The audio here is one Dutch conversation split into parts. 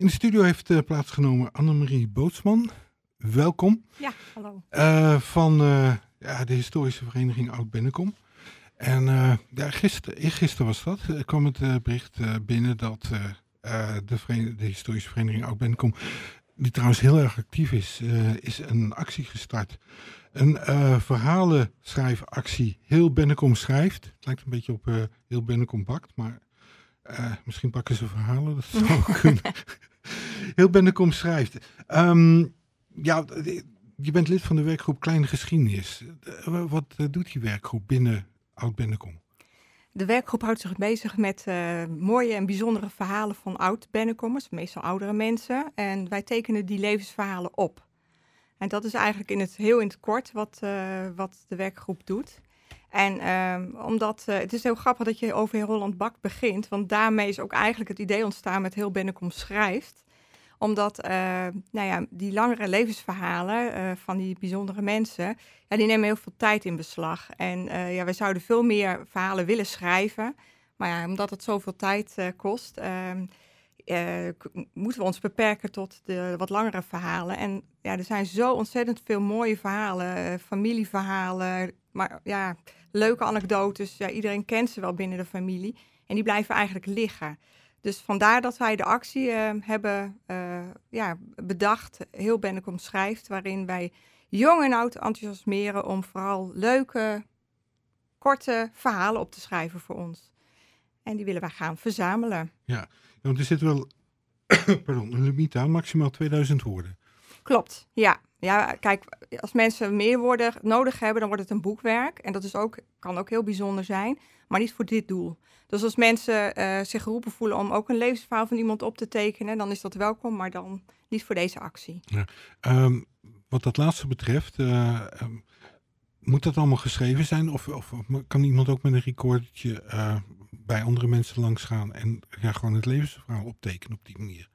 In de studio heeft uh, plaatsgenomen Annemarie Bootsman. Welkom. Ja, hallo. Uh, van uh, ja, de historische vereniging Oud-Bennekom. En ja, gisteren, gisteren was dat, kwam het bericht binnen dat de, de, historische vereniging Oud-Bennekom, die trouwens heel erg actief is, is een actie gestart. Een verhalenschrijfactie. Heel Bennekom schrijft. Het lijkt een beetje op Heel Bennekom bakt, maar misschien pakken ze verhalen, dat zou kunnen. Heel Bennekom schrijft. Um, ja, je bent lid van de werkgroep Kleine Geschiedenis. Wat eh, doet die werkgroep binnen Oud-Bennekom? De werkgroep houdt zich bezig met uh, mooie en bijzondere verhalen van oud-Bennekommers, meestal oudere mensen. En wij tekenen die levensverhalen op. En dat is eigenlijk in het, heel in het kort wat, wat de werkgroep doet. En um, omdat het is heel grappig dat je over heel Holland Bak begint, want daarmee is ook eigenlijk het idee ontstaan met heel Bennekom schrijft omdat uh, nou ja, die langere levensverhalen uh, van die bijzondere mensen, ja, die nemen heel veel tijd in beslag. En uh, ja, wij zouden veel meer verhalen willen schrijven. Maar ja, omdat het zoveel tijd kost, ehm, moeten we ons beperken tot de wat langere verhalen. En ja, er zijn zo ontzettend veel mooie verhalen, familieverhalen, maar ja, leuke anekdotes. Ja, iedereen kent ze wel binnen de familie. En die blijven eigenlijk liggen. Dus vandaar dat wij de actie uh, hebben uh, ja, bedacht, heel Bennekom schrijft, waarin wij jong en oud enthousiasmeren om vooral leuke, korte verhalen op te schrijven voor ons. En die willen wij gaan verzamelen. Ja, want er zit wel pardon, een limiet aan, maximaal 2000 woorden. Klopt, ja. Ja, kijk, als mensen meer woorden nodig hebben, dan wordt het een boekwerk. En dat is ook, kan ook heel bijzonder zijn, maar niet voor dit doel. Dus als mensen uh, zich geroepen voelen om ook een levensverhaal van iemand op te tekenen, dan is dat welkom, maar dan niet voor deze actie. Ja. Um, wat dat laatste betreft, uh, um, moet dat allemaal geschreven zijn? Of, of, kan iemand ook met een recordertje uh, bij andere mensen langs gaan en ja, gewoon het levensverhaal optekenen op die manier?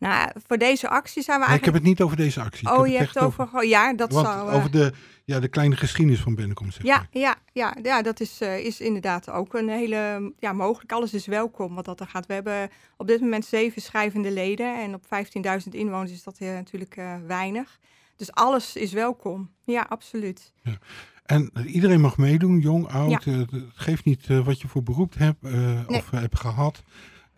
Nou, voor deze actie zijn we eigenlijk... ik heb het niet over deze actie. Oh, je hebt het over... over... Ja, dat want zou... Uh... Over de, ja, de kleine geschiedenis van Bennekom, zeg ja, maar. ja, ja, ja, dat is, uh, is inderdaad ook een hele... Ja, mogelijk. Alles is welkom wat dat er gaat. We hebben op dit moment zeven schrijvende leden. En op 15.000 inwoners is dat uh, natuurlijk weinig. Dus alles is welkom. Ja, absoluut. Ja. En iedereen mag meedoen, jong, oud. Ja. het geeft niet wat je voor beroep hebt nee. of hebt gehad.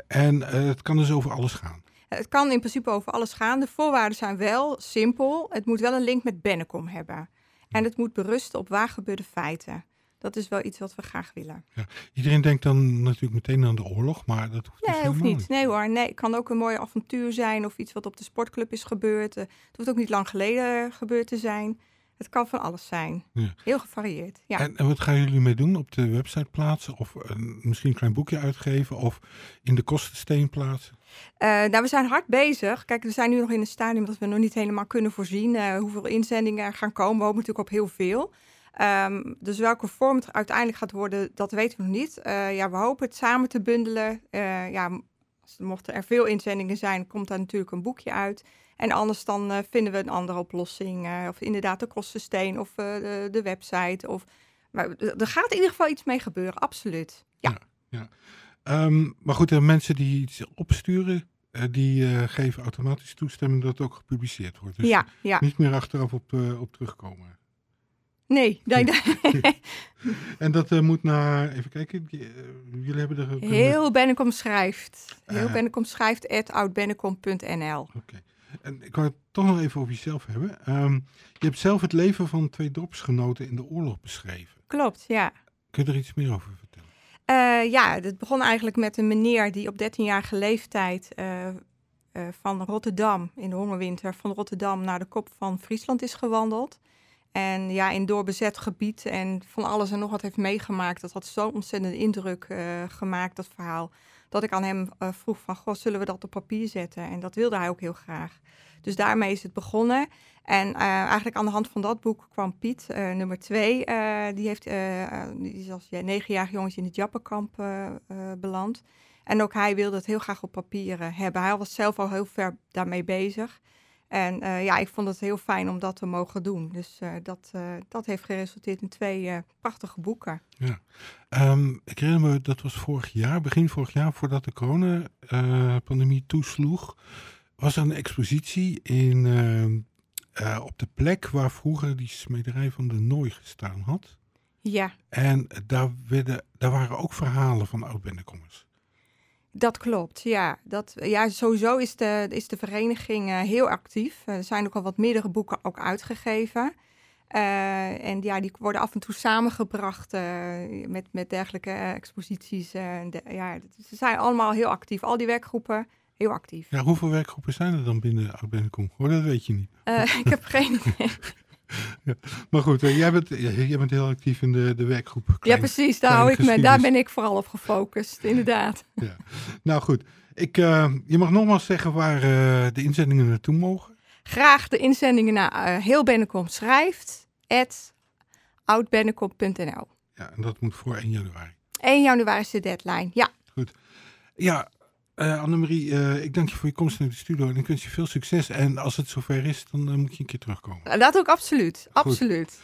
En het kan dus over alles gaan. Het kan in principe over alles gaan. De voorwaarden zijn wel simpel. Het moet wel een link met Bennekom hebben. En het moet berusten op waargebeurde feiten. Dat is wel iets wat we graag willen. Ja, iedereen denkt dan natuurlijk meteen aan de oorlog, maar dat hoeft, nee, hoeft niet. Nee hoor, nee, het kan ook een mooi avontuur zijn of iets wat op de sportclub is gebeurd. Het hoeft ook niet lang geleden gebeurd te zijn. Het kan van alles zijn. Ja. Heel gevarieerd. Ja. En, en, wat gaan jullie mee doen? Op de website plaatsen? Of uh, misschien een klein boekje uitgeven? Of in de kostensteen plaatsen? Uh, nou, we zijn hard bezig. Kijk, we zijn nu nog in een stadium dat we nog niet helemaal kunnen voorzien uh, hoeveel inzendingen er gaan komen. We hopen natuurlijk op heel veel. Um, dus welke vorm het uiteindelijk gaat worden, dat weten we nog niet. ja, we hopen het samen te bundelen. ja, mochten er veel inzendingen zijn, komt daar natuurlijk een boekje uit. En anders dan uh, vinden we een andere oplossing. Uh, of inderdaad de kostensteen of uh, de, de, website. Of, maar er gaat in ieder geval iets mee gebeuren, absoluut. Ja. ja, ja. Um, maar goed, de mensen die iets opsturen, die geven automatisch toestemming dat het ook gepubliceerd wordt. Dus ja, ja. niet meer achteraf op, op terugkomen. Nee, nee, nee. en dat uh, moet naar, even kijken, jullie hebben er... Heel Bennekom schrijft. Heel uh, Bennekom schrijft at oudbennekom.nl. Oké. Okay. En ik wou het toch nog even over jezelf hebben. Um, je hebt zelf het leven van twee dorpsgenoten in de oorlog beschreven. Klopt, ja. Kun je er iets meer over vertellen? Uh, ja, het begon eigenlijk met een meneer die op 13-jarige leeftijd uh, uh, van Rotterdam, in de hongerwinter, van Rotterdam naar de kop van Friesland is gewandeld. En ja, in doorbezet gebied en van alles en nog wat heeft meegemaakt. Dat had zo'n ontzettende indruk gemaakt, dat verhaal dat ik aan hem uh, vroeg van, goh, zullen we dat op papier zetten? En dat wilde hij ook heel graag. Dus daarmee is het begonnen. En uh, eigenlijk aan de hand van dat boek kwam Piet, uh, nummer twee. die, heeft, die is als ja, negenjarig jongetje in het Jappenkamp beland. En ook hij wilde het heel graag op papier hebben. Hij was zelf al heel ver daarmee bezig. En uh, ja, ik vond het heel fijn om dat te mogen doen. Dus uh, dat, uh, dat heeft geresulteerd in twee prachtige boeken. Ja, um, ik herinner me, dat was vorig jaar, begin vorig jaar, voordat de coronapandemie toesloeg. was er een expositie in, eh, eh, op de plek waar vroeger die smederij van de Nooi gestaan had. Ja, En daar, werden, daar waren ook verhalen van oud-Bennekommers. Dat klopt. Ja, dat, ja sowieso is de, is de vereniging eh, heel actief. er zijn ook al wat meerdere boeken ook uitgegeven. Eh, en ja, die worden af en toe samengebracht eh, met, met dergelijke eh, exposities. eh, de- ja, ze zijn allemaal heel actief. Al die werkgroepen, heel actief. Ja, hoeveel werkgroepen zijn er dan binnen oud-Bennekom? Oh, dat weet je niet. Eh, ik heb geen idee. Maar goed, eh, jij, bent, jij bent heel actief in de, de werkgroep. Ja, precies. Daar, hou ik me, daar ben ik vooral op gefocust, inderdaad. Nou goed, ik, eh, je mag nogmaals zeggen waar eh, de inzendingen naartoe mogen. Graag de inzendingen naar eh, heel Bennekom schrijft, at oudbennekom.nl. Ja, en dat moet voor 1 januari. 1 januari is de deadline. Ja, Ja, eh Annemarie, eh, ik dank je voor je komst naar de studio en ik wens je veel succes. En als het zover is, dan eh, moet je een keer terugkomen. dat ook absoluut. Absoluut.